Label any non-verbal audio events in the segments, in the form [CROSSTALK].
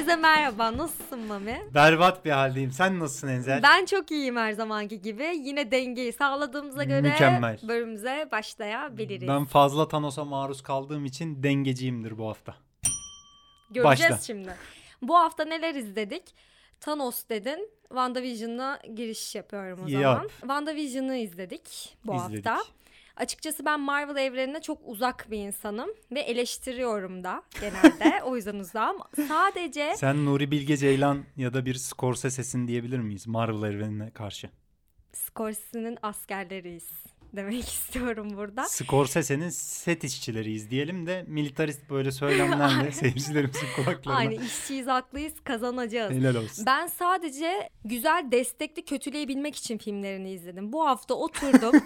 Herkese merhaba. Nasılsın Mami? Berbat bir haldeyim. Sen nasılsın Enzel? Ben çok iyiyim her zamanki gibi. Yine dengeyi sağladığımıza göre Mükemmel. bölümümüze başlayabiliriz. Ben fazla Thanos'a maruz kaldığım için dengeciyimdir bu hafta. Göreceğiz başla. şimdi. Bu hafta neler izledik? Thanos dedin. WandaVision'a giriş yapıyorum o Yap. zaman. WandaVision'ı izledik bu İzledik. hafta. Açıkçası ben Marvel evrenine çok uzak bir insanım ve eleştiriyorum da genelde. [LAUGHS] o yüzden uzağım. Sadece Sen Nuri Bilge Ceylan ya da bir Scorsese'sin diyebilir miyiz Marvel evrenine karşı? Scorsese'nin askerleriyiz demek [LAUGHS] istiyorum burada. Scorsese'nin set işçileriyiz diyelim de militarist böyle söylemlerle [LAUGHS] seyircilerimizin kulaklarına Aynı işçiyiz haklıyız kazanacağız. helal olsun. Ben sadece güzel destekli kötüleyebilmek için filmlerini izledim. Bu hafta oturdum.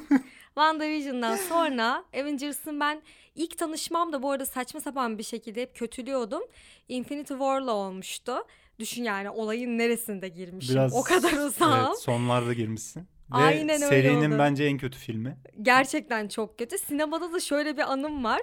WandaVision'dan sonra [LAUGHS] Avengers'ın ben ilk tanışmam da bu arada saçma sapan bir şekilde hep kötülüyordum. Infinity War'la olmuştu. Düşün yani olayın neresinde girmişim. o kadar uzağım. Evet, [LAUGHS] sonlarda girmişsin. Ve Aynen öyle serinin bence en kötü filmi. Gerçekten çok kötü. Sinemada da şöyle bir anım var.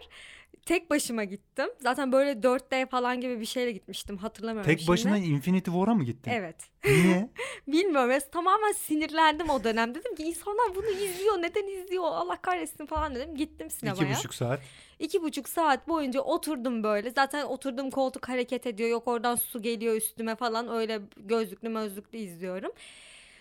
Tek başıma gittim. Zaten böyle 4D falan gibi bir şeyle gitmiştim. Hatırlamıyorum Tek şimdi. başına Infinity War'a mı gittin? Evet. Niye? [LAUGHS] Bilmiyorum. ya, Tamamen sinirlendim o dönem. Dedim ki insanlar bunu izliyor. Neden izliyor? Allah kahretsin falan dedim. Gittim sinemaya. İki buçuk saat. İki buçuk saat boyunca oturdum böyle. Zaten oturduğum koltuk hareket ediyor. Yok oradan su geliyor üstüme falan. Öyle gözlüklü mözlüklü izliyorum.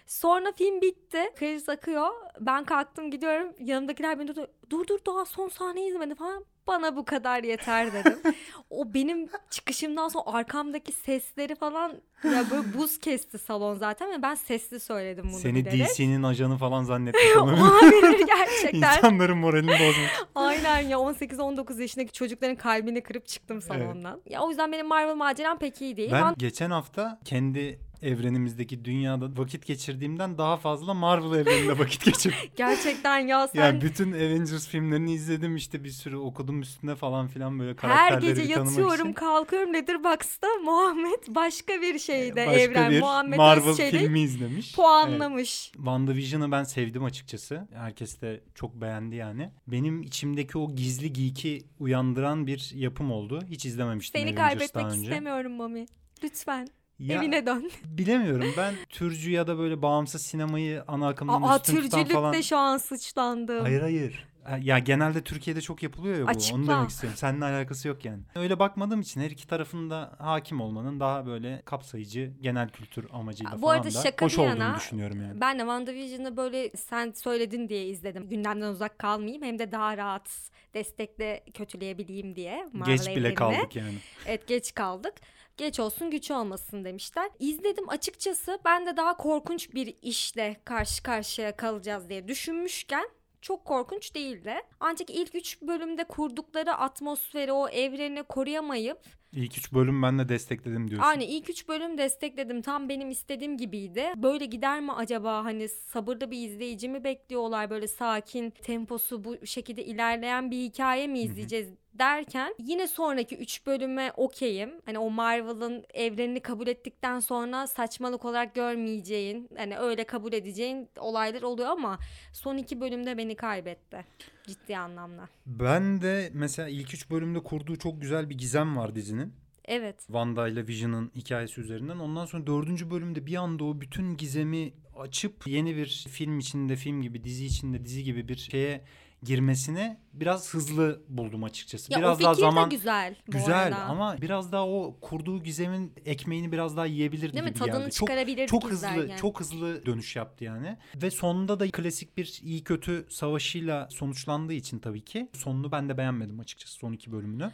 Sonra film bitti. Kriz akıyor. Ben kalktım gidiyorum. Yanımdakiler beni durdu. Dur dur daha son sahneyi izlemedi falan. Bana bu kadar yeter dedim. [LAUGHS] o benim çıkışımdan sonra arkamdaki sesleri falan ya böyle buz kesti salon zaten ve ben sesli söyledim bunu Seni bilerek. DC'nin ajanı falan zannetmiş [LAUGHS] olabilir. Gerçekten. İnsanların moralini bozmuş. Aynen ya 18-19 yaşındaki çocukların kalbini kırıp çıktım salondan. Ya o yüzden benim Marvel maceram pek iyi değil. Ben Ben... geçen hafta kendi evrenimizdeki dünyada vakit geçirdiğimden daha fazla Marvel evreninde vakit geçirdim. [LAUGHS] Gerçekten ya sen yani bütün Avengers filmlerini izledim işte bir sürü okudum üstüne falan filan böyle her karakterleri gece bir tanımak yatıyorum için. kalkıyorum Letterboxd'da Muhammed başka bir şeyde Başka evren bir Muhammed Marvel Özçelik filmi izlemiş. Evet. puanlamış. WandaVision'ı ben sevdim açıkçası. Herkes de çok beğendi yani. Benim içimdeki o gizli geek'i uyandıran bir yapım oldu. Hiç izlememiştim Seni Avengers kaybetmek istemiyorum Mami. Lütfen Ya, evine dön. Bilemiyorum ben türcü ya da böyle bağımsız sinemayı ana akımdan Aa üstün tutan falan. şu an sıçlandım. Hayır hayır. Ha, Ya genelde Türkiye'de çok yapılıyor ya bu. Açıkla. Onu demek istiyorum. Seninle alakası yok yani. Öyle bakmadığım için her iki tarafında hakim olmanın daha böyle kapsayıcı genel kültür amacıyla Bu falan arada da şaka hoş bir olduğunu yana, düşünüyorum yani. Ben de WandaVision'ı böyle sen söyledin diye izledim. Gündemden uzak kalmayayım hem de daha rahat destekle kötüleyebileyim diye. Marvel Geç bile evrenine. kaldık yani. Evet geç kaldık. Geç olsun güç olmasın demişler. İzledim açıkçası ben de daha korkunç bir işle karşı karşıya kalacağız diye düşünmüşken çok korkunç değildi. Ancak ilk üç bölümde kurdukları atmosferi, o evreni koruyamayıp İlk üç bölüm ben de destekledim diyorsun. Aynı ilk üç bölüm destekledim. Tam benim istediğim gibiydi. Böyle gider mi acaba? Hani sabırlı bir izleyici mi bekliyorlar? Böyle sakin, temposu bu şekilde ilerleyen bir hikaye mi izleyeceğiz derken yine sonraki 3 bölüme okeyim. Hani o Marvel'ın evrenini kabul ettikten sonra saçmalık olarak görmeyeceğin, hani öyle kabul edeceğin olaylar oluyor ama son iki bölümde beni kaybetti. Ciddi anlamda. Ben de mesela ilk üç bölümde kurduğu çok güzel bir gizem var dizinin. Evet. Wanda ile Vision'ın hikayesi üzerinden. Ondan sonra dördüncü bölümde bir anda o bütün gizemi açıp yeni bir film içinde film gibi, dizi içinde dizi gibi bir şeye girmesine biraz hızlı buldum açıkçası. Ya biraz o fikir daha zaman de güzel. güzel arada. ama biraz daha o kurduğu gizemin ekmeğini biraz daha yiyebilirdi Değil mi? Tadını geldi. Çok çıkarabilirdik çok hızlı izlerken. çok hızlı dönüş yaptı yani. Ve sonunda da klasik bir iyi kötü savaşıyla sonuçlandığı için tabii ki sonunu ben de beğenmedim açıkçası son iki bölümünü.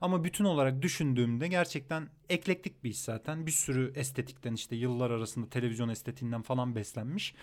Ama bütün olarak düşündüğümde gerçekten eklektik bir iş zaten. Bir sürü estetikten işte yıllar arasında televizyon estetiğinden falan beslenmiş.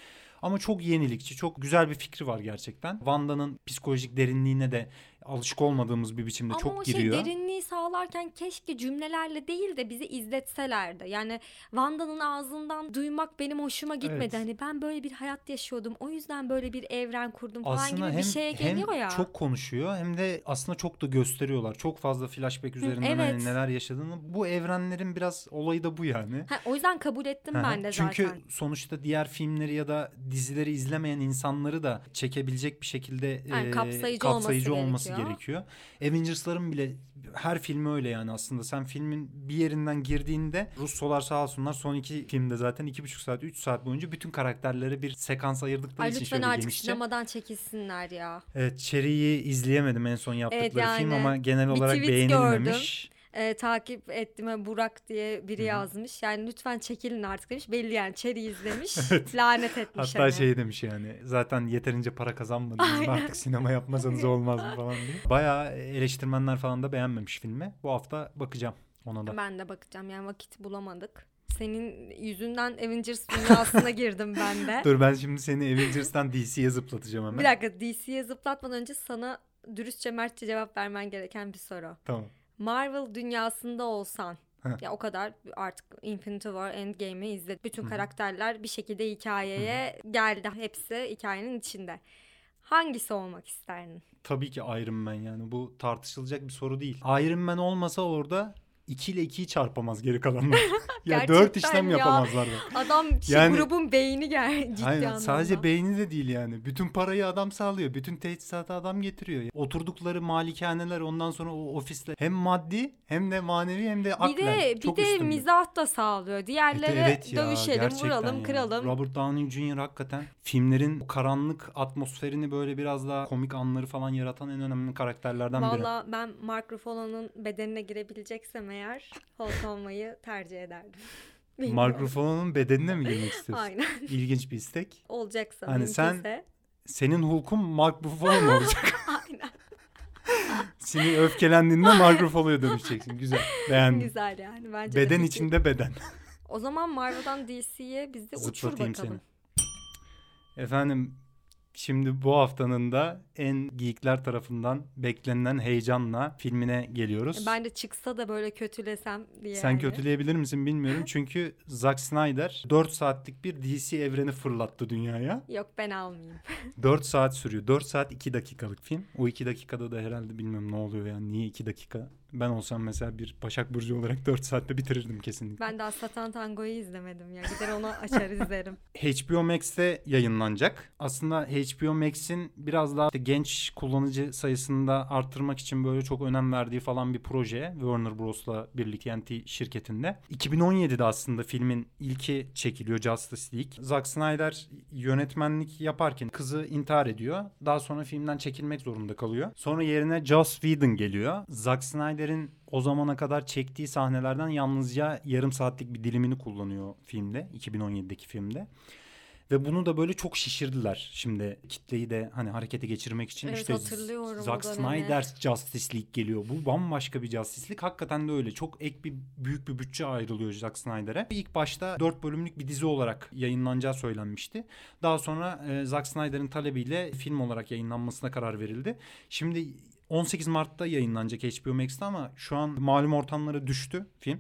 Ama çok yenilikçi, çok güzel bir fikri var gerçekten. Wanda'nın psikolojik derinliğine de alışık olmadığımız bir biçimde Ama çok o giriyor. şey derinliği sağlarken keşke cümlelerle değil de bizi izletselerdi. Yani Wanda'nın ağzından duymak benim hoşuma gitmedi. Evet. Hani ben böyle bir hayat yaşıyordum. O yüzden böyle bir evren kurdum falan aslında gibi hem, bir şeye hem geliyor ya. çok konuşuyor hem de aslında çok da gösteriyorlar. Çok fazla flashback üzerinden hani evet. neler yaşadığını. Bu evrenlerin biraz olayı da bu yani. Ha, o yüzden kabul ettim ben de Çünkü zaten. sonuçta diğer filmleri ya da dizileri izlemeyen insanları da çekebilecek bir şekilde Yani e, kapsayıcı kapsayıcı olması olması, gerekiyor. Avengers'ların bile her filmi öyle yani aslında. Sen filmin bir yerinden girdiğinde Russolar sağ olsunlar son iki filmde zaten iki buçuk saat, üç saat boyunca bütün karakterleri bir sekans ayırdıkları Ay için lütfen şöyle artık genişçe. sinemadan çekilsinler ya. Evet Cherry'i izleyemedim en son yaptıkları yani film ama genel bir olarak tweet beğenilmemiş. Ee, takip ettiğime Burak diye biri Hı hı. yazmış. Yani lütfen çekilin artık demiş. Belli yani Cherry izlemiş. [LAUGHS] Evet. Lanet etmiş Hatta hani. şey demiş yani zaten yeterince para kazanmadınız mı artık sinema yapmasanız [LAUGHS] olmaz mı falan diye. Bayağı eleştirmenler falan da beğenmemiş filmi. Bu hafta bakacağım ona da. Ben de bakacağım yani vakit bulamadık. Senin yüzünden Avengers dünyasına [LAUGHS] girdim ben de. Dur ben şimdi seni Avengers'tan DC'ye zıplatacağım hemen. Bir dakika DC'ye zıplatmadan önce sana dürüstçe mertçe cevap vermen gereken bir soru. Tamam. Marvel dünyasında olsan Heh. ya o kadar artık Infinity War Endgame'i izledik. Bütün Hı hı. karakterler bir şekilde hikayeye geldi. Hepsi hikayenin içinde. Hangisi olmak isterdin? Tabii ki Iron Man yani bu tartışılacak bir soru değil. Iron Man olmasa orada 2 ile 2'yi çarpamaz geri kalanlar. [LAUGHS] ya 4 Gerçekten işlem ya. yapamazlar. bak. Adam Yani- grubun beyni gel ciddi Aynen anlamda. sadece beyni de değil yani. Bütün parayı adam sağlıyor. Bütün teçhizatı adam getiriyor. Oturdukları malikaneler ondan sonra o ofisler hem maddi hem de manevi hem de bir aklen. de bir de mizah da sağlıyor. Diğerleri Evet ya, dövüşelim, vuralım, ya. kıralım. Robert Downey Jr. hakikaten filmlerin o karanlık atmosferini böyle biraz daha komik anları falan yaratan en önemli karakterlerden biri. Valla ben Mark Ruffalo'nun bedenine girebileceksem eğer Hulk olmayı tercih ederdim. [LAUGHS] Bilmiyorum. Mark Ruffalo'nun bedenine mi girmek [LAUGHS] istiyorsun? Aynen. İlginç bir istek. Olacaksa Hani sen-. Senin Hulk'un Ruffalo mu olacak? [LAUGHS] Aynen. Seni öfkelendiğinde Ruffalo'ya dönüşeceksin. Güzel. Beğendim. Güzel yani. Bence de Beden içinde beden. O zaman Marvel'dan DC'ye biz de uçur bakalım. Efendim şimdi bu haftanın da en geekler tarafından beklenilen heyecanla filmine geliyoruz. Ben de çıksa da böyle kötülesem diye. Sen yani. kötüleyebilir misin bilmiyorum. [LAUGHS] Çünkü Zack Snyder 4 saatlik bir DC evreni fırlattı dünyaya. Yok ben almayayım. [LAUGHS] 4 saat sürüyor. 4 saat 2 dakikalık film. O 2 dakikada da herhalde bilmiyorum ne oluyor yani. Niye 2 dakika? Ben olsam mesela bir Başak Burcu olarak 4 saatte bitirirdim kesinlikle. Ben daha Satan Tango'yu izlemedim ya. Gider onu açar [LAUGHS] izlerim. HBO Max'te yayınlanacak. Aslında HBO Max'in biraz daha işte genç kullanıcı sayısını da arttırmak için böyle çok önem verdiği falan bir proje Warner Bros'la birlikte TNT şirketinde. 2017'de aslında filmin ilki çekiliyor Justice League. Zack Snyder yönetmenlik yaparken kızı intihar ediyor. Daha sonra filmden çekilmek zorunda kalıyor. Sonra yerine Joss Whedon geliyor. Zack Snyder'in o zamana kadar çektiği sahnelerden yalnızca yarım saatlik bir dilimini kullanıyor filmde. 2017'deki filmde. Ve bunu da böyle çok şişirdiler. Şimdi kitleyi de hani harekete geçirmek için Evet, işte Zack dönemi. Snyder Justice League geliyor. Bu bambaşka bir Justice League. Hakikaten de öyle. Çok ek bir büyük bir bütçe ayrılıyor Zack Snyder'e. İlk başta 4 bölümlük bir dizi olarak yayınlanacağı söylenmişti. Daha sonra e, Zack Snyder'in talebiyle film olarak yayınlanmasına karar verildi. Şimdi 18 Mart'ta yayınlanacak HBO Max'te ama şu an malum ortamlara düştü film.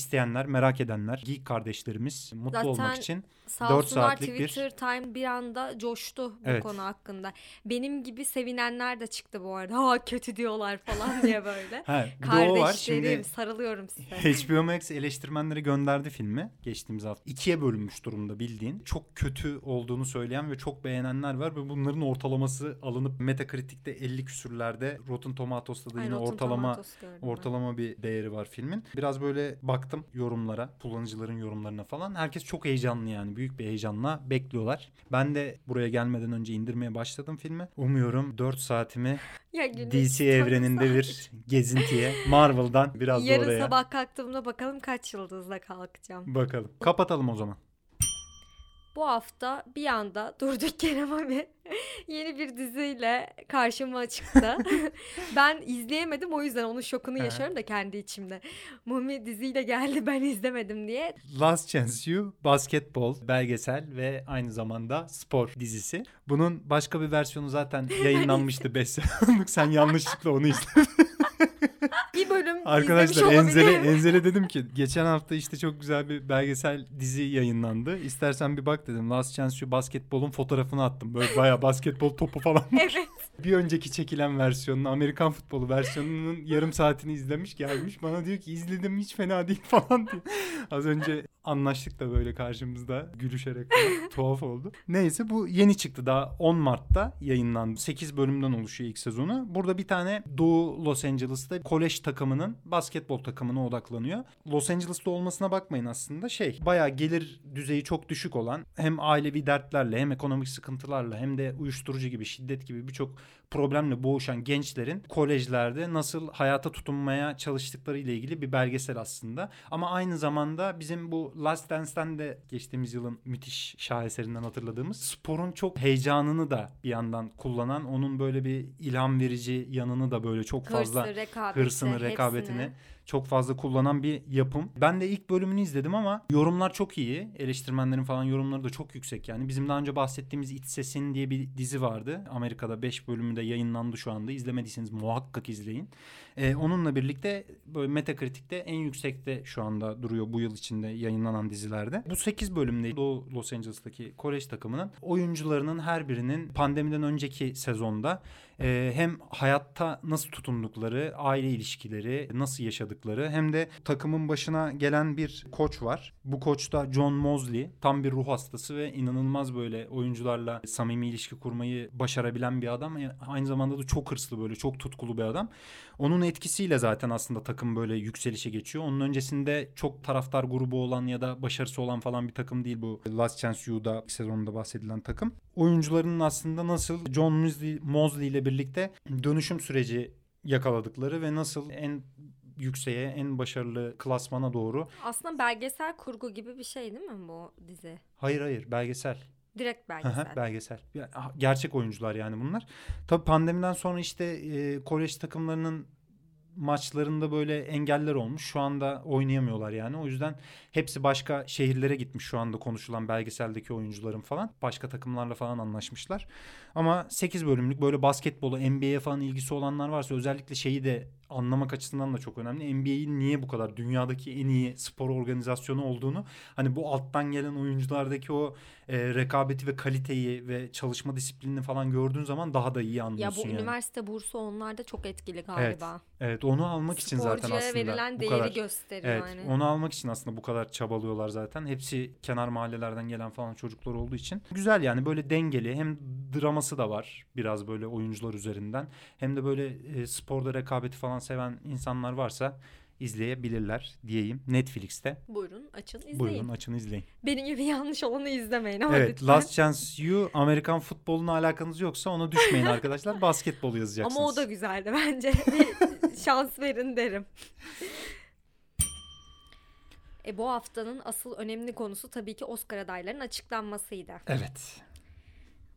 İsteyenler, merak edenler, geek kardeşlerimiz mutlu Zaten olmak için Sağ Dört olsunlar saatlik bir- Twitter time bir anda coştu bu Evet. konu hakkında. Benim gibi sevinenler de çıktı bu arada. Ha kötü diyorlar falan [LAUGHS] diye böyle. Ha, bir de o var. Kardeşlerim Şimdi sarılıyorum size. [LAUGHS] HBO Max eleştirmenlere gönderdi filmi geçtiğimiz hafta. İkiye bölünmüş durumda bildiğin. Çok kötü olduğunu söyleyen ve çok beğenenler var ve bunların ortalaması alınıp Metacritic'te 50 küsürlerde Rotten Tomatoes'ta da Ay, yine Rotten ortalama ben. ortalama bir değeri var filmin. Biraz böyle baktım yorumlara, kullanıcıların yorumlarına falan. Herkes çok heyecanlı yani. Büyük bir heyecanla bekliyorlar. Ben de buraya gelmeden önce indirmeye başladım filmi. Umuyorum 4 saatimi [LAUGHS] Ya DC evreninde bir [LAUGHS] gezintiye Marvel'dan biraz da Yarın oraya sabah kalktığımda bakalım kaç yıldızla kalkacağım. bakalım. Kapatalım o zaman. Bu hafta bir anda [LAUGHS] durduk yere Mami [LAUGHS] yeni bir diziyle karşıma çıktı. [LAUGHS] ben izleyemedim o yüzden onun şokunu yaşıyorum da kendi içimde. Mami diziyle geldi ben izlemedim diye. Last Chance You basketbol, belgesel ve aynı zamanda spor dizisi. Bunun başka bir versiyonu zaten yayınlanmıştı 5 sezonluk. Sen yanlışlıkla onu izledin. Bölüm Arkadaşlar Enzele. [LAUGHS] Enzele dedim ki geçen hafta işte çok güzel bir belgesel dizi yayınlandı. İstersen bir bak dedim. Last Chance You basketbolun fotoğrafını attım. Böyle bayağı basketbol topu falan. evet. bir önceki çekilen versiyonunu Amerikan futbolu versiyonunun yarım saatini izlemiş gelmiş. Bana diyor ki izledim hiç fena değil [LAUGHS] falan diyor. Az önce anlaştık da böyle karşımızda gülüşerek [LAUGHS] tuhaf oldu. Neyse bu yeni çıktı daha 10 Mart'ta yayınlandı. 8 bölümden oluşuyor ilk sezonu. Burada bir tane Doğu Los Angeles'ta kolej takımının basketbol takımına odaklanıyor. Los Angeles'ta olmasına bakmayın aslında şey bayağı gelir düzeyi çok düşük olan hem ailevi dertlerle hem ekonomik sıkıntılarla hem de uyuşturucu gibi şiddet gibi birçok problemle boğuşan gençlerin kolejlerde nasıl hayata tutunmaya çalıştıkları ile ilgili bir belgesel aslında. Ama aynı zamanda bizim bu Last Dance'ten de geçtiğimiz yılın müthiş şaheserinden hatırladığımız sporun çok heyecanını da bir yandan kullanan onun böyle bir ilham verici yanını da böyle çok fazla Hırsı, rekabeti, hırsını, rekabetini hepsini. Çok fazla kullanan bir yapım. Ben de ilk bölümünü izledim ama yorumlar çok iyi. Eleştirmenlerin falan yorumları da çok yüksek. Yani bizim daha önce bahsettiğimiz İç Sesin diye bir dizi vardı. Amerika'da 5 bölümü de yayınlandı şu anda. İzlemediyseniz muhakkak izleyin. Ee, onunla birlikte böyle Metacritic'te en yüksekte şu anda duruyor bu yıl içinde yayınlanan dizilerde. Bu 8 bölümde Doğu Los Angeles'taki kolej takımının oyuncularının her birinin pandemiden önceki sezonda e, hem hayatta nasıl tutundukları, aile ilişkileri, nasıl yaşadıkları hem de takımın başına gelen bir koç var. Bu koç da John Mosley. Tam bir ruh hastası ve inanılmaz böyle oyuncularla samimi ilişki kurmayı başarabilen bir adam. Aynı zamanda da çok hırslı böyle, çok tutkulu bir adam. Onun etkisiyle zaten aslında takım böyle yükselişe geçiyor. Onun öncesinde çok taraftar grubu olan ya da başarısı olan falan bir takım değil bu Last Chance U'da sezonunda bahsedilen takım. Oyuncuların aslında nasıl John Mosley ile birlikte dönüşüm süreci yakaladıkları ve nasıl en yükseğe, en başarılı klasmana doğru. Aslında belgesel kurgu gibi bir şey değil mi bu dizi? Hayır hayır belgesel. Direkt belgesel. belgesel. Gerçek oyuncular yani bunlar. Tabii pandemiden sonra işte e, kolej takımlarının maçlarında böyle engeller olmuş. Şu anda oynayamıyorlar yani. O yüzden hepsi başka şehirlere gitmiş şu anda konuşulan belgeseldeki oyuncuların falan. Başka takımlarla falan anlaşmışlar. Ama 8 bölümlük böyle basketbolu, NBA'ye falan ilgisi olanlar varsa özellikle şeyi de anlamak açısından da çok önemli. NBA'in niye bu kadar dünyadaki en iyi spor organizasyonu olduğunu hani bu alttan gelen oyunculardaki o e, rekabeti ve kaliteyi ve çalışma disiplinini falan gördüğün zaman daha da iyi Ya anlıyorsun bu yani. üniversite bursu onlarda çok etkili galiba. Evet onu almak için zaten Sporcuya aslında verilen bu değeri kadar. gösteriyor Evet yani. onu almak için aslında bu kadar çabalıyorlar zaten. Hepsi kenar mahallelerden gelen falan çocuklar olduğu için. Güzel yani böyle dengeli hem draması da var biraz böyle oyuncular üzerinden. Hem de böyle e, sporda rekabeti falan seven insanlar varsa izleyebilirler diyeyim. Netflix'te. Buyurun açın izleyin. Buyurun açın izleyin. Benim gibi yanlış olanı izlemeyin ama Evet lütfen. Last Chance You Amerikan futboluna alakanız yoksa ona düşmeyin arkadaşlar. [LAUGHS] Basketbolu yazacaksınız. Ama o da güzeldi bence. [LAUGHS] Şans verin derim. E, bu haftanın asıl önemli konusu tabii ki Oscar adaylarının açıklanmasıydı. Evet.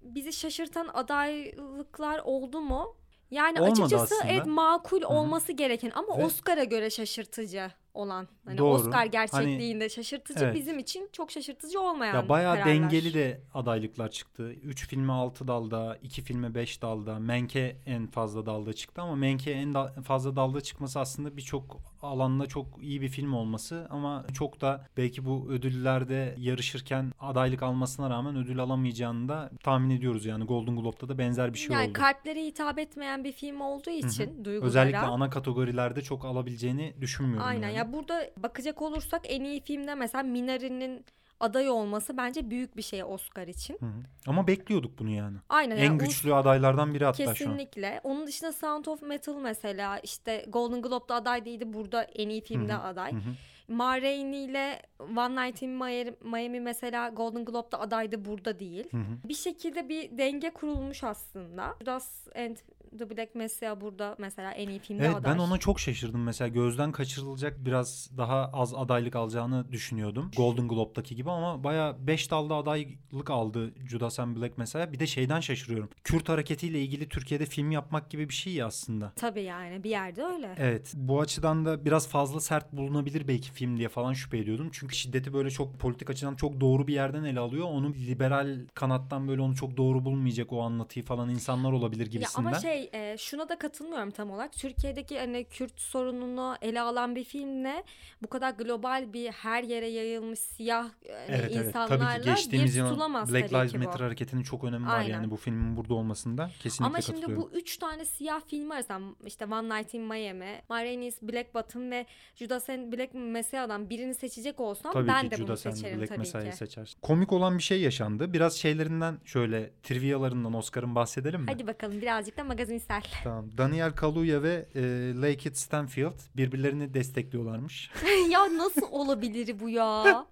Bizi şaşırtan adaylıklar oldu mu? Yani Olmadı açıkçası aslında. evet makul hı. olması gereken ama Ve- Oscar'a göre şaşırtıcı olan. Hani Doğru. Oscar gerçekliğinde şaşırtıcı evet. bizim için çok şaşırtıcı olmayan Ya bayağı kararlar. dengeli de adaylıklar çıktı. 3 filme 6 dalda, 2 filme 5 dalda. Menke en fazla dalda çıktı ama Menke en da- fazla dalda çıkması aslında birçok alanda çok iyi bir film olması ama çok da belki bu ödüllerde yarışırken adaylık almasına rağmen ödül alamayacağını da tahmin ediyoruz yani Golden Globe'da da benzer bir şey yani oldu. kalplere hitap etmeyen bir film olduğu için duygulara. Özellikle ana kategorilerde çok alabileceğini düşünmüyorum. Aynen yani. ya burada bakacak olursak en iyi filmde mesela Minari'nin aday olması bence büyük bir şey Oscar için. Hı hı. Ama bekliyorduk bunu yani. Aynen En yani güçlü adaylardan biri hatta şu an. Kesinlikle. Onun dışında Sound of Metal mesela işte Golden Globe'da aday değildi. Burada en iyi filmde aday. Hı hı. Ma Rainey ile One Night in Miami- Miami mesela Golden Globe'da adaydı burada değil. Hı hı. Bir şekilde bir denge kurulmuş aslında. Judas and the Black Messiah burada mesela en iyi filmde Evet aday. ben ona çok şaşırdım mesela gözden kaçırılacak biraz daha az adaylık alacağını düşünüyordum. Golden Globe'daki gibi ama baya 5 dalda adaylık aldı Judas and Black mesela. Bir de şeyden şaşırıyorum. Kürt hareketiyle ilgili Türkiye'de film yapmak gibi bir şey ya aslında. Tabii yani bir yerde öyle. Evet bu açıdan da biraz fazla sert bulunabilir belki film diye falan şüphe ediyordum. Çünkü şiddeti böyle çok politik açıdan çok doğru bir yerden ele alıyor. Onu liberal kanattan böyle onu çok doğru bulmayacak o anlatıyı falan insanlar olabilir Ya gibisinden. ama şey şey e, şuna da katılmıyorum tam olarak. Türkiye'deki hani Kürt sorununu ele alan bir filmle bu kadar global bir her yere yayılmış siyah hani Evet evet. insanlarla Tabii ki geçtiğimiz bir tutulamaz Black Lives bu. Matter hareketinin çok önemi var Aynen. yani bu filmin burada olmasında. Kesinlikle Ama şimdi bu üç tane siyah film arasından işte One Night in Miami, Ma Rainey's Black Bottom ve Judas and Black Messiah'dan birini seçecek olsam Tabii ben ki de bunu Judas and seçerim Black tabii Messiah'yı ki. seçersin. Komik olan bir şey yaşandı. Biraz şeylerinden şöyle trivialarından Oscar'ın bahsedelim mi? Hadi bakalım birazcık da magazinsel. Tamam. Daniel Kaluuya ve e, Lakeith Stanfield birbirlerini destekliyorlarmış. [LAUGHS] ya nasıl olabilir bu ya?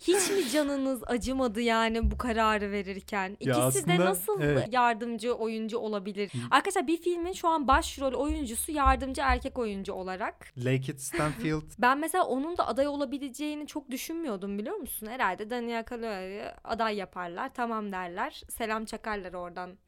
Hiç mi canınız acımadı yani bu kararı verirken? İkisi de aslında nasıl evet. yardımcı oyuncu olabilir? Hı. Arkadaşlar bir filmin şu an başrol oyuncusu yardımcı erkek oyuncu olarak. Lakeith Stanfield [LAUGHS] Ben mesela onun da aday olabileceğini çok düşünmüyordum biliyor musun? Herhalde Daniel Kaluuya'yı aday yaparlar, tamam derler, selam çakarlar oradan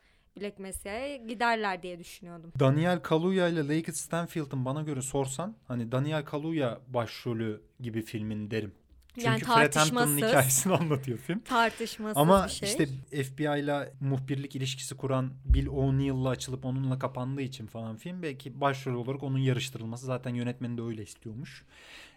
Black Messiah'ya giderler diye düşünüyordum. Daniel Kaluuya ile Lakeith Stanfield'ın bana göre sorsan hani Daniel Kaluuya başrolü gibi filmin derim. Çünkü Yani Fred Hampton'ın hikayesini [LAUGHS] anlatıyor film. Tartışmasız Ama bir şey. işte FBI ile muhbirlik ilişkisi kuran Bill O'Neill'la açılıp onunla kapandığı için falan film belki başrol olarak onun yarıştırılması zaten yönetmeni de öyle istiyormuş.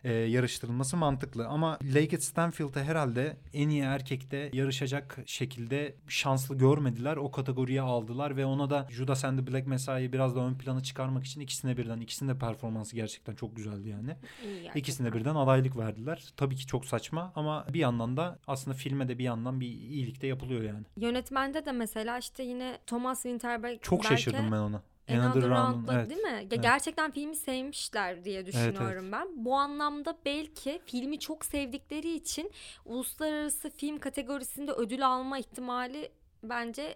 Ee, yarıştırılması mantıklı ama Lakeith Stanfield'ı herhalde en iyi erkekte yarışacak şekilde şanslı görmediler. O kategoriye aldılar ve ona da Judas and the Black Messiah'yı biraz da ön plana çıkarmak için ikisine birden ikisinin de performansı gerçekten çok güzeldi yani. İyi. İkisine birden adaylık verdiler. Tabii ki çok saçma ama bir yandan da aslında filme de bir yandan bir iyilik de yapılıyor yani. Yönetmende de mesela işte yine Thomas Winterberg Çok şaşırdım ben ona. Another Round'un, Round'da evet. değil mi? Ya Evet. Gerçekten filmi sevmişler diye düşünüyorum evet. ben. Bu anlamda belki filmi çok sevdikleri için uluslararası film kategorisinde ödül alma ihtimali bence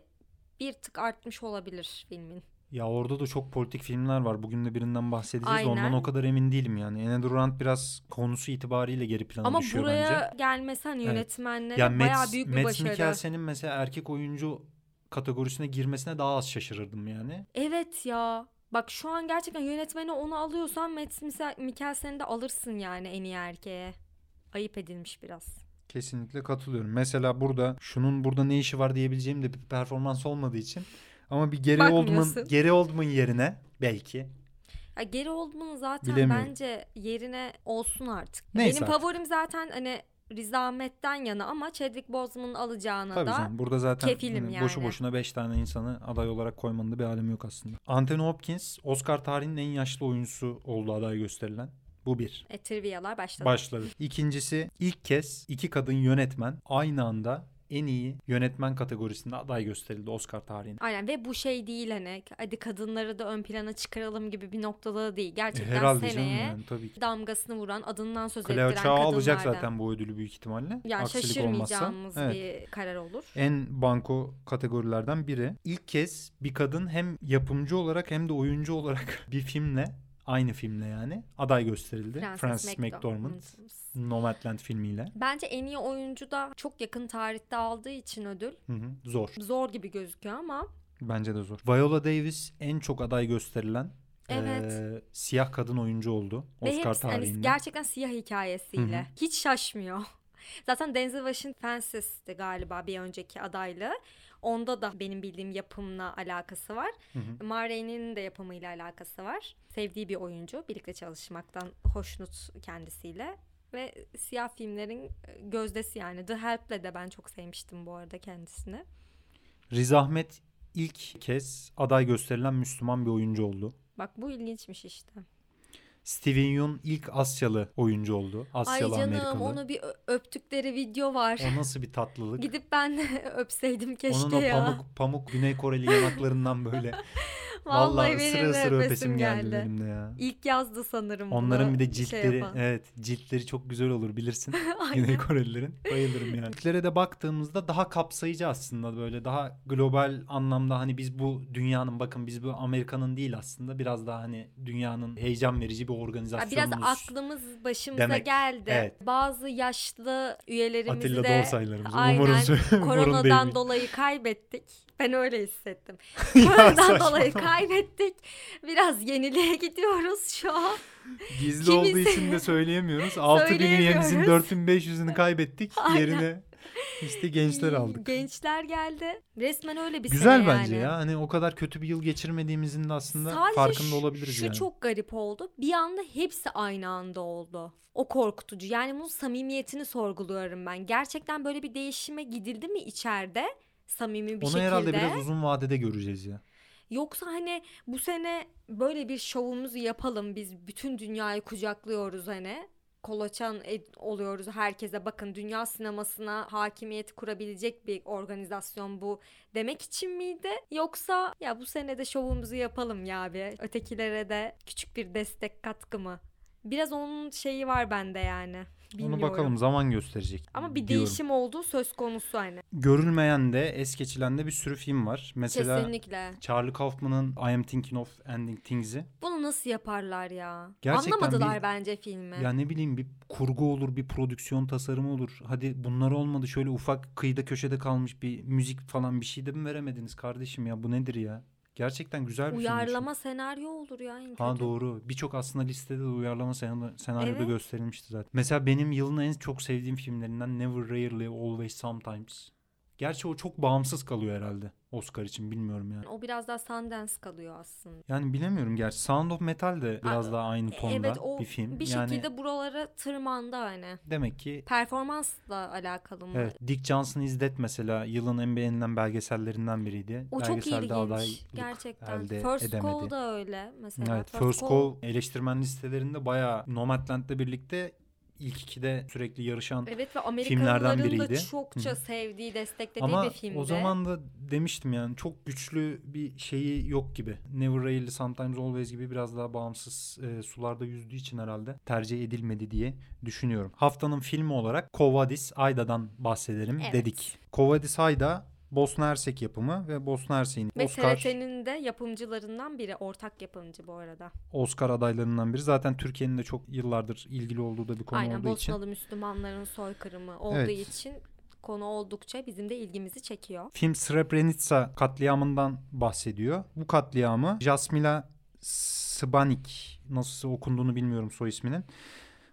bir tık artmış olabilir filmin. Ya orada da çok politik filmler var. Bugün de birinden bahsedeceğiz. Ondan Aynen. o kadar emin değilim yani. Another Round biraz konusu itibariyle geri plana Ama düşüyor buraya bence. gelmesi hani Evet. yönetmenlere Ya bayağı Mads, büyük bir Mads başarı. Mikkelsen'in mesela erkek oyuncu kategorisine girmesine daha az şaşırırdım yani. Evet ya. Bak şu an gerçekten yönetmeni onu alıyorsan Misa- Mikkelsen'i de alırsın yani en iyi erkeğe. Ayıp edilmiş biraz. Kesinlikle katılıyorum. Mesela burada şunun burada ne işi var diyebileceğim de bir performans olmadığı için ama bir Gary Oldman. Gary Oldman yerine belki Ya Geri Oldman zaten bence yerine olsun artık. Neyse Benim artık. favorim zaten hani Riz Ahmet'ten yana ama Chadwick Boseman'ın alacağına Tabii da canım. Burada zaten kefilim hani boşu yani. boşuna 5 tane insanı aday olarak koymanın da bir alemi yok aslında. Anthony Hopkins Oscar tarihinin en yaşlı oyuncusu oldu aday gösterilen. Bu bir. e, trivialar başladı. Başladı. İkincisi ilk kez iki kadın yönetmen aynı anda en iyi yönetmen kategorisinde aday gösterildi Oscar tarihinde. Aynen ve bu şey değil hani hadi kadınları da ön plana çıkaralım gibi bir noktada değil. Gerçekten Herhalde canım seneye yani tabii ki. damgasını vuran adından söz Cleo ettiren kadınlardan. alacak zaten bu ödülü büyük ihtimalle. Yani Aksilik olmazsa. şaşırmayacağımız Evet. bir karar olur. En banko kategorilerden biri. İlk kez bir kadın hem yapımcı olarak hem de oyuncu olarak [LAUGHS] bir filmle aynı filmle yani aday gösterildi. Frances, Frances McDormand. McDormand. Nomadland filmiyle. Bence en iyi oyuncu da çok yakın tarihte aldığı için ödül Hı hı, Zor. zor gibi gözüküyor ama Bence de zor. Viola Davis en çok aday gösterilen Evet. eee, siyah kadın oyuncu oldu ve Oscar hepsi tarihinde. gerçekten siyah hikayesiyle. Hı hı. Hiç şaşmıyor. [LAUGHS] Zaten Denzel Washington Fences'ti galiba bir önceki adaylığı. Onda da benim bildiğim yapımla alakası var. Hı hı. Ma Rainey'nin de yapımıyla alakası var. Sevdiği bir oyuncu. Birlikte çalışmaktan hoşnut kendisiyle. Ve siyah filmlerin e, gözdesi yani. The Help'le de ben çok sevmiştim bu arada kendisini. Riz Ahmed ilk kez aday gösterilen Müslüman bir oyuncu oldu. Bak bu ilginçmiş işte. Steven Yeun ilk Asyalı oyuncu oldu. Asyalı Ay canım Amerikalı. onu bir öptükleri video var. O nasıl bir tatlılık. Gidip ben [LAUGHS] öpseydim keşke Onun o ya. pamuk pamuk Güney Koreli yanaklarından böyle. [LAUGHS] Vallahi, Vallahi benim sıra sıra öpesim geldi. geldi. benim de ya. İlk yazdı sanırım Onların bir de şey ciltleri yapan. evet ciltleri çok güzel olur bilirsin. [LAUGHS] Güney Korelilerin. Bayılırım yani. Ciltlere de baktığımızda daha kapsayıcı aslında böyle daha global anlamda hani biz bu dünyanın bakın biz bu Amerika'nın değil aslında biraz daha hani dünyanın heyecan verici bir organizasyonumuz. Biraz aklımız başımıza demek. geldi. Evet. Bazı yaşlı üyelerimizi Atilla de Dorsaylarımız. aynen Umarım [LAUGHS] koronadan dolayı kaybettik. Ben öyle hissettim. [LAUGHS] Saçmalama. dolayı kaybettik. Biraz yeniliğe gidiyoruz şu an. Gizli Kimisi- olduğu için de söyleyemiyoruz. [LAUGHS] 6000 üyemizin Söyleyemiyoruz. 4500'ünü kaybettik. [LAUGHS] Aynen. Yerine İşte gençleri aldık. Gençler geldi. Resmen öyle bir Güzel sene bence yani. ya. Hani o kadar kötü bir yıl geçirmediğimizin de aslında Sadece farkında şu- olabiliriz şu yani. çok garip oldu. Bir anda hepsi aynı anda oldu. O korkutucu. Yani bunun samimiyetini sorguluyorum ben. Gerçekten böyle bir değişime gidildi mi içeride? Samimi bir Onu şekilde. herhalde biraz uzun vadede göreceğiz ya. Yoksa hani bu sene böyle bir şovumuzu yapalım biz bütün dünyayı kucaklıyoruz hani. Kolaçan oluyoruz herkese. Bakın dünya sinemasına hakimiyet kurabilecek bir organizasyon bu demek için miydi? Yoksa ya bu sene de şovumuzu yapalım ya bir ötekilere de küçük bir destek katkı mı? Biraz onun şeyi var bende yani bilmiyorum. Onu bakalım zaman gösterecek. ama bir diyorum. değişim olduğu söz konusu hani Görülmeyen de es geçilen de bir sürü film var. Mesela kesinlikle Charlie Kaufman'ın I Am Thinking of Ending Things'i. bunu nasıl yaparlar ya Gerçekten anlamadılar bir- bence filmi Ya ne bileyim bir kurgu olur, bir prodüksiyon tasarımı olur. Hadi bunlar olmadı. Şöyle ufak kıyıda köşede kalmış bir müzik falan bir şey de mi veremediniz kardeşim ya? Bu nedir ya? Gerçekten güzel bir film. Uyarlama senaryo olur ya en kötü. Ha doğru. Birçok aslında listede de uyarlama sen- senaryoda Evet. gösterilmişti zaten. Mesela benim yılın en çok sevdiğim filmlerinden Never Rarely Always Sometimes. Gerçi o çok bağımsız kalıyor herhalde Oscar için bilmiyorum yani. O biraz daha Sundance kalıyor aslında. Yani bilemiyorum gerçi. Sound of Metal de biraz Aa, daha aynı tonda evet o bir film. bir yani şekilde buralara tırmandı hani. demek ki Performansla alakalı mı? Evet, Dick Johnson Dead mesela yılın en beğenilen belgesellerinden biriydi. O çok ilginç gerçekten. elde First edemedi. Call da öyle mesela. Evet, First Call eleştirmen listelerinde bayağı Nomadland'la birlikte ilk ikide sürekli yarışan Evet ve filmlerden Amerikalıların da biriydi. çokça Hı. sevdiği, desteklediği Ama bir filmdi. o zaman da demiştim yani çok güçlü bir şeyi yok gibi. Never Rarely Sometimes Always gibi biraz daha bağımsız e, sularda yüzdüğü için herhalde tercih edilmedi diye düşünüyorum. Haftanın filmi olarak Kovadis Ayda'dan bahsedelim Evet. dedik. Kovadis Ayda Bosna Hersek yapımı ve Bosna Hersek'in ve Oscar TRT'nin de yapımcılarından biri. Ortak yapımcı bu arada. Oscar adaylarından biri. Zaten Türkiye'nin de çok yıllardır ilgili olduğu da bir konu Aynen olduğu için. Bosnalı Müslümanların soykırımı olduğu Evet. için konu oldukça bizim de ilgimizi çekiyor. Film Srebrenica katliamından bahsediyor. Bu katliamı Jasmila Sbanik nasıl okunduğunu bilmiyorum soy isminin.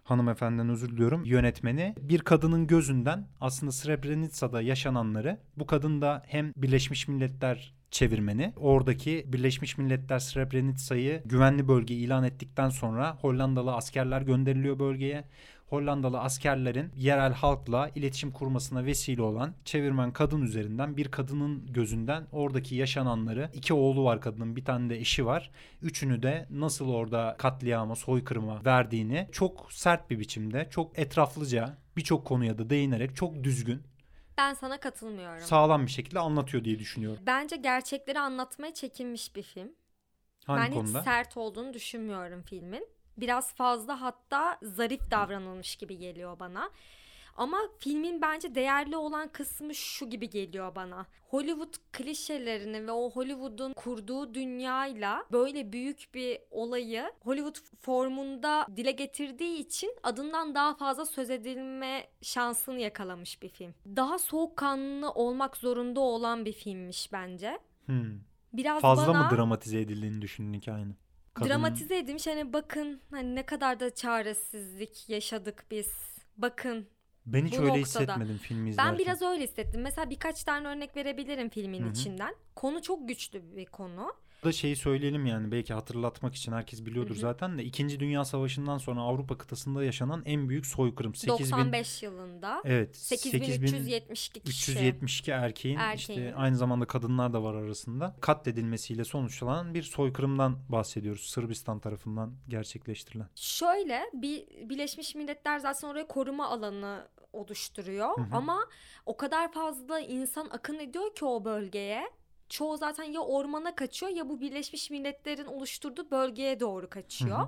Hanımefendiden özür diliyorum. Yönetmeni bir kadının gözünden aslında Srebrenica'da yaşananları bu kadın da hem Birleşmiş Milletler çevirmeni. Oradaki Birleşmiş Milletler Srebrenica'yı güvenli bölge ilan ettikten sonra Hollandalı askerler gönderiliyor bölgeye. Hollandalı askerlerin yerel halkla iletişim kurmasına vesile olan çevirmen kadın üzerinden bir kadının gözünden oradaki yaşananları iki oğlu var kadının bir tane de eşi var. Üçünü de nasıl orada katliama soykırıma verdiğini çok sert bir biçimde çok etraflıca birçok konuya da değinerek çok düzgün Ben sana katılmıyorum. sağlam bir şekilde anlatıyor diye düşünüyorum. Bence gerçekleri anlatmaya çekinmiş bir film. Hangi ben konuda? hiç sert olduğunu düşünmüyorum filmin. Biraz fazla hatta zarif davranılmış gibi geliyor bana. Ama filmin bence değerli olan kısmı şu gibi geliyor bana. Hollywood klişelerini ve o Hollywood'un kurduğu dünyayla böyle büyük bir olayı Hollywood formunda dile getirdiği için adından daha fazla söz edilme şansını yakalamış bir film. Daha soğukkanlı olmak zorunda olan bir filmmiş bence. Hmm. Biraz Fazla bana... mı dramatize edildiğini düşündün hikayenin? Kadının- Dramatize edilmiş hani bakın hani ne kadar da çaresizlik yaşadık biz. Bakın Ben hiç öyle noktada. hissetmedim filmi izlerken. ben biraz öyle hissettim. Mesela birkaç tane örnek verebilirim filmin Hı hı. içinden. Konu çok güçlü bir konu. Da şeyi söyleyelim yani belki hatırlatmak için herkes biliyordur Hı hı. zaten de 2. Dünya Savaşı'ndan sonra Avrupa kıtasında yaşanan en büyük soykırım. 8000 95 yılında. Evet. 8372 8372 kişi. 372 erkeğin, Erkeğin. işte aynı zamanda kadınlar da var arasında katledilmesiyle sonuçlanan bir soykırımdan bahsediyoruz. Sırbistan tarafından gerçekleştirilen. Şöyle bir Birleşmiş Milletler zaten oraya koruma alanı oluşturuyor Hı hı. ama o kadar fazla insan akın ediyor ki o bölgeye. Çoğu zaten ya ormana kaçıyor ya bu Birleşmiş Milletler'in oluşturduğu bölgeye doğru kaçıyor. Hı hı.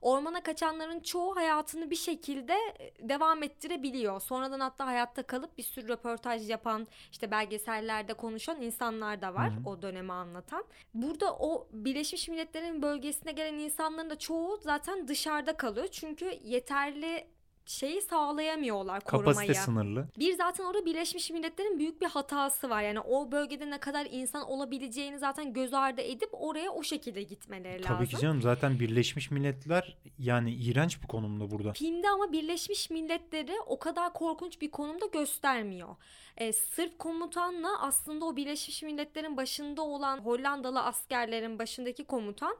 Ormana kaçanların çoğu hayatını bir şekilde e, devam ettirebiliyor. Sonradan hatta hayatta kalıp bir sürü röportaj yapan, işte belgesellerde konuşan insanlar da var Hı hı. o dönemi anlatan. Burada o Birleşmiş Milletler'in bölgesine gelen insanların da çoğu zaten dışarıda kalıyor. Çünkü yeterli şeyi sağlayamıyorlar korumayı. Kapasite sınırlı. Bir zaten orada Birleşmiş Milletler'in büyük bir hatası var. Yani o bölgede ne kadar insan olabileceğini zaten göz ardı edip oraya o şekilde gitmeleri lazım. Tabii ki canım zaten Birleşmiş Milletler yani iğrenç bir konumda burada. Filmde ama Birleşmiş Milletleri o kadar korkunç bir konumda göstermiyor. Ee, Sırp komutanla aslında o Birleşmiş Milletler'in başında olan Hollandalı askerlerin başındaki komutan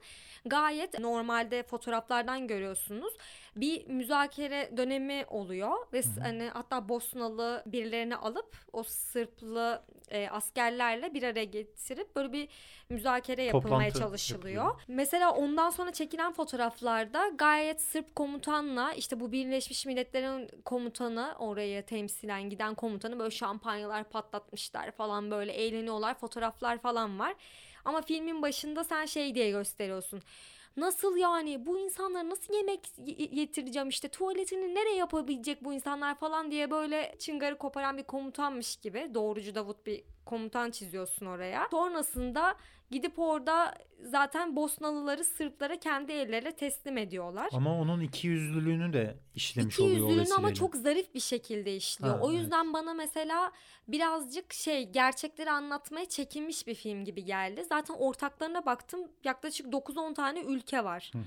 gayet normalde fotoğraflardan görüyorsunuz. Bir müzakere dönemi oluyor ve Hı hı. hani hatta Bosnalı birilerini alıp o Sırplı e, askerlerle bir araya getirip böyle bir müzakere yapılmaya Toplantı çalışılıyor. yapılıyor. Mesela ondan sonra çekilen fotoğraflarda gayet Sırp komutanla işte bu Birleşmiş Milletler'in komutanı oraya temsilen giden komutanı böyle şampanyalar patlatmışlar falan böyle eğleniyorlar fotoğraflar falan var. Ama filmin başında sen şey diye gösteriyorsun. Nasıl yani bu insanlara nasıl yemek yetireceğim işte tuvaletini nereye yapabilecek bu insanlar falan diye böyle çıngarı koparan bir komutanmış gibi doğrucu Davut bir komutan çiziyorsun oraya. Sonrasında gidip orada zaten Bosnalıları Sırplara kendi elleriyle teslim ediyorlar. Ama onun iki yüzlülüğünü de işlemiş İki oluyor o yüzlülüğünü ama çok zarif bir şekilde işliyor. Ha, o evet. yüzden bana mesela birazcık şey gerçekleri anlatmaya çekinmiş bir film gibi geldi. Zaten ortaklarına baktım yaklaşık 9-10 tane ülke var. Hı hı.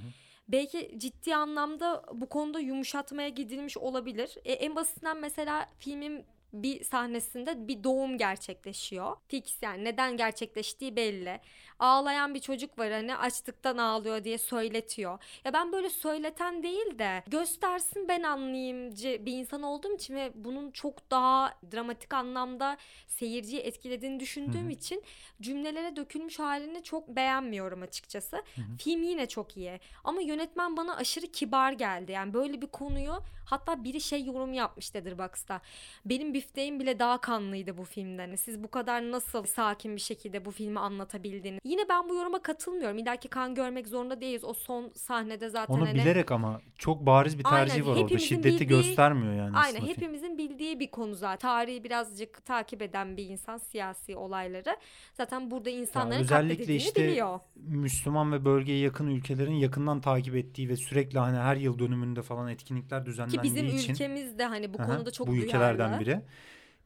Belki ciddi anlamda bu konuda yumuşatmaya gidilmiş olabilir. E, en basitinden mesela filmin bir sahnesinde bir doğum gerçekleşiyor. Fix yani neden gerçekleştiği belli. Ağlayan bir çocuk var hani açlıktan ağlıyor diye söyletiyor. Ya ben böyle söyleten değil de göstersin ben anlayayımcı bir insan olduğum için ve bunun çok daha dramatik anlamda seyirciyi etkilediğini düşündüğüm Hı hı. için cümlelere dökülmüş halini çok beğenmiyorum açıkçası. hı. Film yine çok iyi ama yönetmen bana aşırı kibar geldi. Yani böyle bir konuyu hatta biri şey yorum yapmış Letterboxd'da. Benim bifteğim bile daha kanlıydı bu filmden. Hani siz bu kadar nasıl sakin bir şekilde bu filmi anlatabildiniz? Yine ben bu yoruma katılmıyorum. İlla ki kan görmek zorunda değiliz. O son sahnede zaten Onu hani bilerek ama çok bariz bir Aynen, tercih var orada. Şiddeti bildiği- göstermiyor yani Aynen film. hepimizin bildiği bir konu zaten. Tarihi birazcık takip eden bir insan siyasi olayları. Zaten burada insanların özellikle katledildiğini işte biliyor. Müslüman ve bölgeye yakın ülkelerin yakından takip ettiği ve sürekli hani her yıl dönümünde falan etkinlikler Ki düzenlendiği bizim için ülkemiz de hani bu Aha, konuda çok bu ülkelerden duyarlı. biri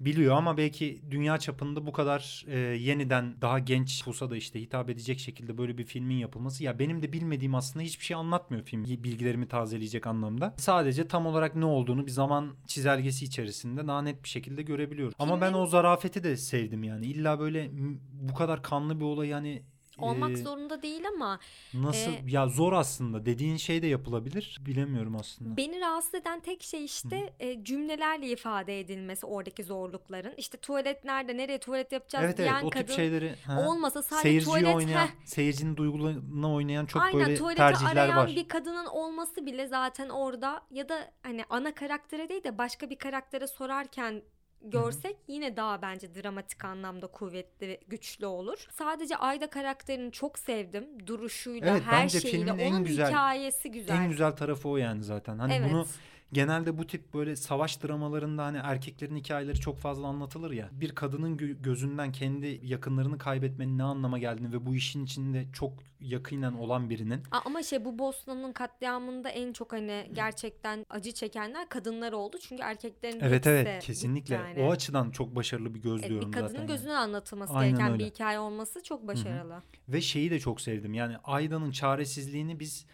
biliyor ama belki dünya çapında bu kadar e, yeniden daha genç olsa da işte hitap edecek şekilde böyle bir filmin yapılması ya benim de bilmediğim aslında hiçbir şey anlatmıyor film bilgilerimi tazeleyecek anlamda. Sadece tam olarak ne olduğunu bir zaman çizelgesi içerisinde daha net bir şekilde görebiliyoruz. Ama ben o zarafeti de sevdim yani. İlla böyle bu kadar kanlı bir olay yani Olmak e, zorunda değil ama Nasıl Ee, ya zor aslında dediğin şey de yapılabilir bilemiyorum aslında. beni rahatsız eden tek şey işte e, cümlelerle ifade edilmesi oradaki zorlukların. İşte tuvalet nerede, nereye tuvalet yapacağız Evet diyen evet o kadın tip şeyleri ha, olmasa sadece seyirciyi tuvalet oynayan, heh, seyircinin duygularına oynayan çok Aynen böyle tercihler var. bir kadının olması bile zaten orada ya da hani ana karaktere değil de başka bir karaktere sorarken görsek yine daha bence dramatik anlamda kuvvetli ve güçlü olur. Sadece Ayda karakterini çok sevdim. Duruşuyla, Evet, her şeyiyle. filmin en Onun güzel- hikayesi güzel. En güzel tarafı o yani zaten. Hani evet. bunu genelde bu tip böyle savaş dramalarında hani erkeklerin hikayeleri çok fazla anlatılır ya. Bir kadının gö- gözünden kendi yakınlarını kaybetmenin ne anlama geldiğini ve bu işin içinde çok yakinen olan birinin Ama şey bu Bosna'nın katliamında en çok hani gerçekten acı çekenler kadınlar oldu. Çünkü erkeklerin Evet evet kesinlikle. yani. O açıdan çok başarılı bir Evet, gözlüyorum bir kadının zaten. yani. gözünden anlatılması Aynen gereken öyle. bir hikaye olması çok başarılı. Ve şeyi de çok sevdim. Yani Ayda'nın çaresizliğini biz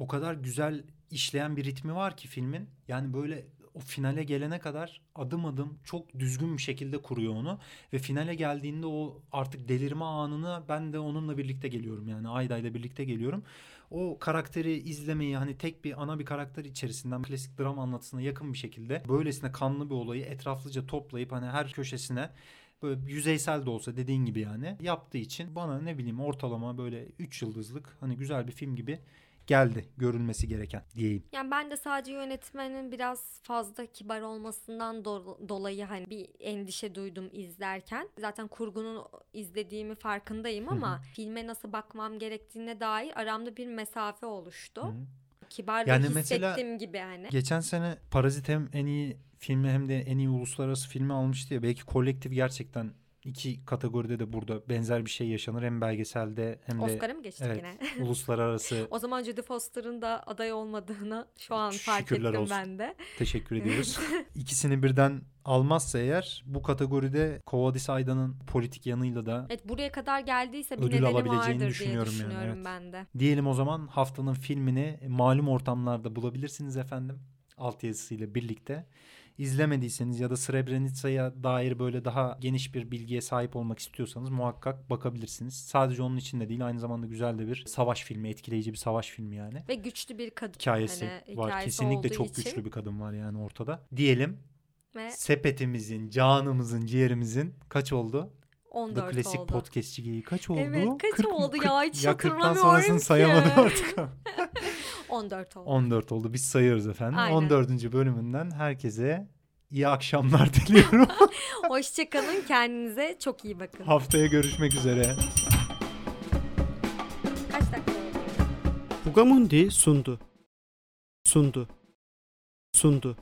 o kadar güzel işleyen bir ritmi var ki filmin. Yani böyle o finale gelene kadar adım adım çok düzgün bir şekilde kuruyor onu. Ve finale geldiğinde o artık delirme anına ben de onunla birlikte geliyorum. Yani Ayda ile birlikte geliyorum. O karakteri izlemeyi hani tek bir ana bir karakter içerisinden klasik dram anlatısına yakın bir şekilde böylesine kanlı bir olayı etraflıca toplayıp hani her köşesine böyle yüzeysel de olsa dediğin gibi yani yaptığı için bana ne bileyim ortalama böyle 3 yıldızlık hani güzel bir film gibi geldi görülmesi gereken diyeyim. Yani ben de sadece yönetmenin biraz fazla kibar olmasından do- dolayı hani bir endişe duydum izlerken. Zaten kurgunun izlediğimi farkındayım ama filme nasıl bakmam gerektiğine dair aramda bir mesafe oluştu. Hı. Kibar Yani hissettim gibi hani. Geçen sene Parazit hem en iyi filmi hem de en iyi uluslararası filmi almıştı ya belki kolektif gerçekten İki kategoride de burada benzer bir şey yaşanır. Hem belgeselde hem de Oscar'a mı geçtik evet, yine? [LAUGHS] uluslararası O zaman Jodie Foster'ın da aday olmadığını şu an fark Şükürler ettim olsun. ben de. teşekkür [LAUGHS] ediyoruz. İkisini birden almazsa eğer bu kategoride Kovadis Ayda'nın politik yanıyla da Evet buraya kadar geldiyse bir Ödül alabileceğini düşünüyorum diye yani, düşünüyorum evet. ben de. Diyelim o zaman haftanın filmini malum ortamlarda bulabilirsiniz efendim. Altyazısıyla birlikte. İzlemediyseniz ya da Srebrenica'ya dair böyle daha geniş bir bilgiye sahip olmak istiyorsanız muhakkak bakabilirsiniz. Sadece onun için de değil aynı zamanda güzel de bir savaş filmi, etkileyici bir savaş filmi yani. Ve güçlü bir kadın. Hikayesi Hani var. hikayesi Kesinlikle çok için güçlü bir kadın var yani ortada. Diyelim Ve sepetimizin, canımızın, ciğerimizin kaç oldu? The 14 Klasik oldu. Podcastçi geyiği kaç oldu? Evet, kaç oldu ya? Hiç ya 40'tan hatırlamıyorum sonrasını ki. sayamadım [LAUGHS] artık. [LAUGHS] 14 oldu. 14 oldu. Biz sayıyoruz efendim. Aynen. 14. bölümünden herkese iyi akşamlar [LAUGHS] diliyorum. [LAUGHS] Hoşçakalın. Kendinize çok iyi bakın. Haftaya görüşmek üzere. Kaç dakika? Bugamundi sundu. Sundu. Sundu.